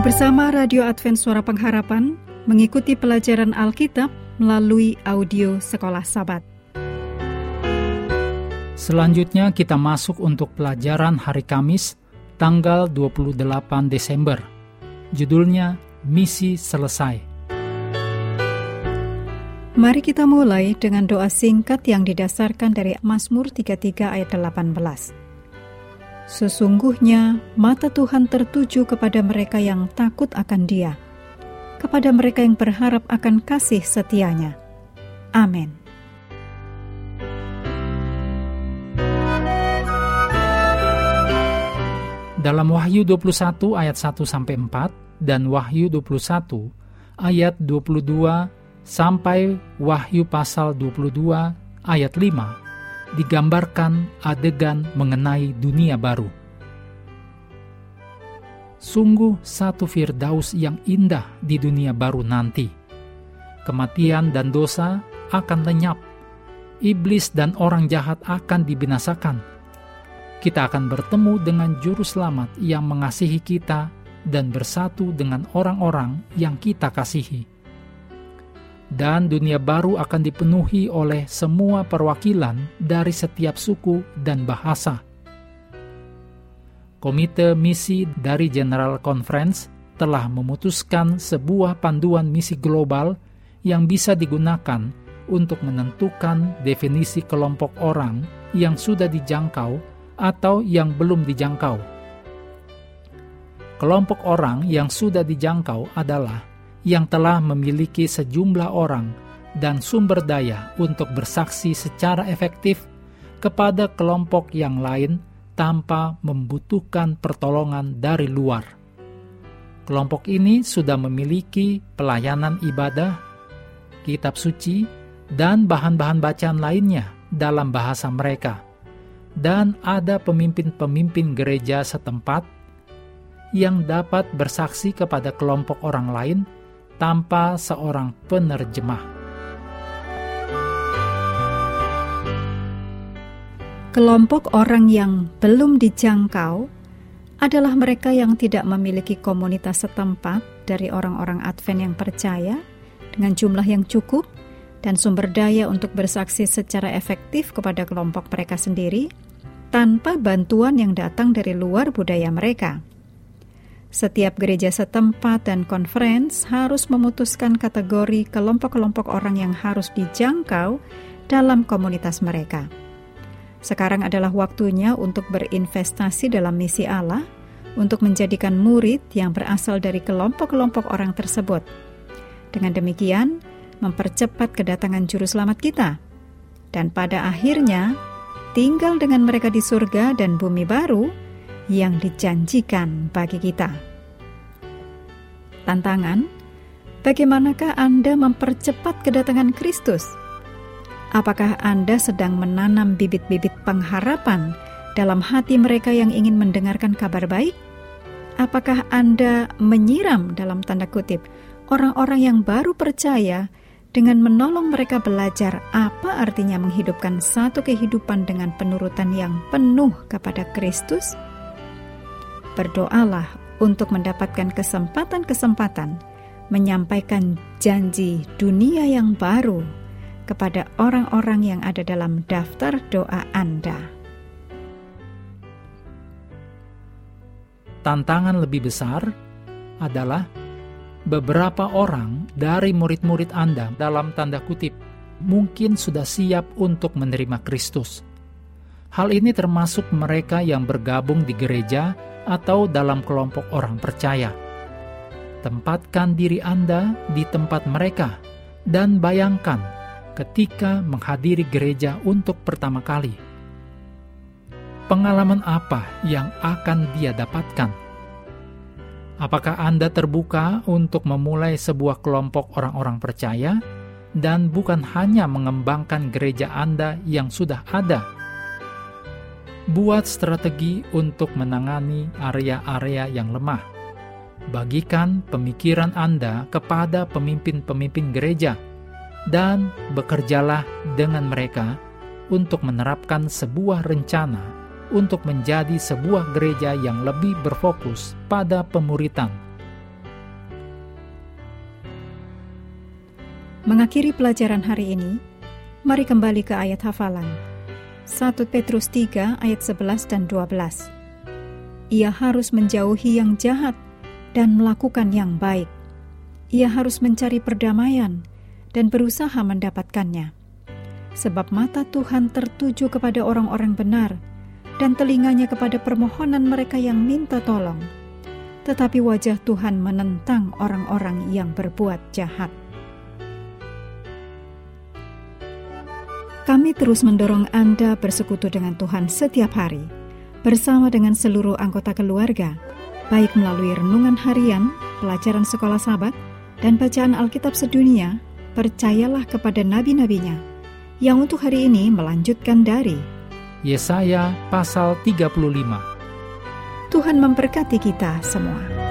Mari bersama Radio Advent Suara Pengharapan mengikuti pelajaran Alkitab melalui audio Sekolah Sabat. Selanjutnya kita masuk untuk pelajaran hari Kamis tanggal 28 Desember. Judulnya Misi Selesai. Mari kita mulai dengan doa singkat yang didasarkan dari Mazmur 33 ayat 18. Sesungguhnya mata Tuhan tertuju kepada mereka yang takut akan Dia, kepada mereka yang berharap akan kasih setianya. Amin. Dalam Wahyu 21 ayat 1 sampai 4 dan Wahyu 21 ayat 22 sampai Wahyu pasal 22 ayat 5 digambarkan adegan mengenai dunia baru. Sungguh satu firdaus yang indah di dunia baru nanti. Kematian dan dosa akan lenyap. Iblis dan orang jahat akan dibinasakan kita akan bertemu dengan Juru Selamat yang mengasihi kita dan bersatu dengan orang-orang yang kita kasihi. Dan dunia baru akan dipenuhi oleh semua perwakilan dari setiap suku dan bahasa. Komite Misi dari General Conference telah memutuskan sebuah panduan misi global yang bisa digunakan untuk menentukan definisi kelompok orang yang sudah dijangkau atau yang belum dijangkau. Kelompok orang yang sudah dijangkau adalah yang telah memiliki sejumlah orang dan sumber daya untuk bersaksi secara efektif kepada kelompok yang lain tanpa membutuhkan pertolongan dari luar. Kelompok ini sudah memiliki pelayanan ibadah, kitab suci, dan bahan-bahan bacaan lainnya dalam bahasa mereka dan ada pemimpin-pemimpin gereja setempat yang dapat bersaksi kepada kelompok orang lain tanpa seorang penerjemah. Kelompok orang yang belum dijangkau adalah mereka yang tidak memiliki komunitas setempat dari orang-orang Advent yang percaya dengan jumlah yang cukup dan sumber daya untuk bersaksi secara efektif kepada kelompok mereka sendiri tanpa bantuan yang datang dari luar budaya mereka. Setiap gereja setempat dan conference harus memutuskan kategori kelompok-kelompok orang yang harus dijangkau dalam komunitas mereka. Sekarang adalah waktunya untuk berinvestasi dalam misi Allah untuk menjadikan murid yang berasal dari kelompok-kelompok orang tersebut. Dengan demikian, mempercepat kedatangan Juru Selamat kita, dan pada akhirnya tinggal dengan mereka di surga dan bumi baru yang dijanjikan bagi kita. Tantangan: bagaimanakah Anda mempercepat kedatangan Kristus? Apakah Anda sedang menanam bibit-bibit pengharapan dalam hati mereka yang ingin mendengarkan kabar baik? Apakah Anda menyiram dalam tanda kutip orang-orang yang baru percaya dengan menolong mereka belajar apa artinya menghidupkan satu kehidupan dengan penurutan yang penuh kepada Kristus, berdoalah untuk mendapatkan kesempatan-kesempatan menyampaikan janji dunia yang baru kepada orang-orang yang ada dalam daftar doa Anda. Tantangan lebih besar adalah beberapa orang dari murid-murid Anda dalam tanda kutip mungkin sudah siap untuk menerima Kristus. Hal ini termasuk mereka yang bergabung di gereja atau dalam kelompok orang percaya. Tempatkan diri Anda di tempat mereka dan bayangkan ketika menghadiri gereja untuk pertama kali. Pengalaman apa yang akan dia dapatkan? Apakah Anda terbuka untuk memulai sebuah kelompok orang-orang percaya dan bukan hanya mengembangkan gereja Anda yang sudah ada? Buat strategi untuk menangani area-area yang lemah. Bagikan pemikiran Anda kepada pemimpin-pemimpin gereja dan bekerjalah dengan mereka untuk menerapkan sebuah rencana untuk menjadi sebuah gereja yang lebih berfokus pada pemuritan. Mengakhiri pelajaran hari ini, mari kembali ke ayat hafalan. 1 Petrus 3 ayat 11 dan 12. Ia harus menjauhi yang jahat dan melakukan yang baik. Ia harus mencari perdamaian dan berusaha mendapatkannya. Sebab mata Tuhan tertuju kepada orang-orang benar dan telinganya kepada permohonan mereka yang minta tolong. Tetapi wajah Tuhan menentang orang-orang yang berbuat jahat. Kami terus mendorong Anda bersekutu dengan Tuhan setiap hari, bersama dengan seluruh anggota keluarga, baik melalui renungan harian, pelajaran sekolah sahabat, dan bacaan Alkitab sedunia, percayalah kepada nabi-nabinya, yang untuk hari ini melanjutkan dari Yesaya pasal 35. Tuhan memberkati kita semua.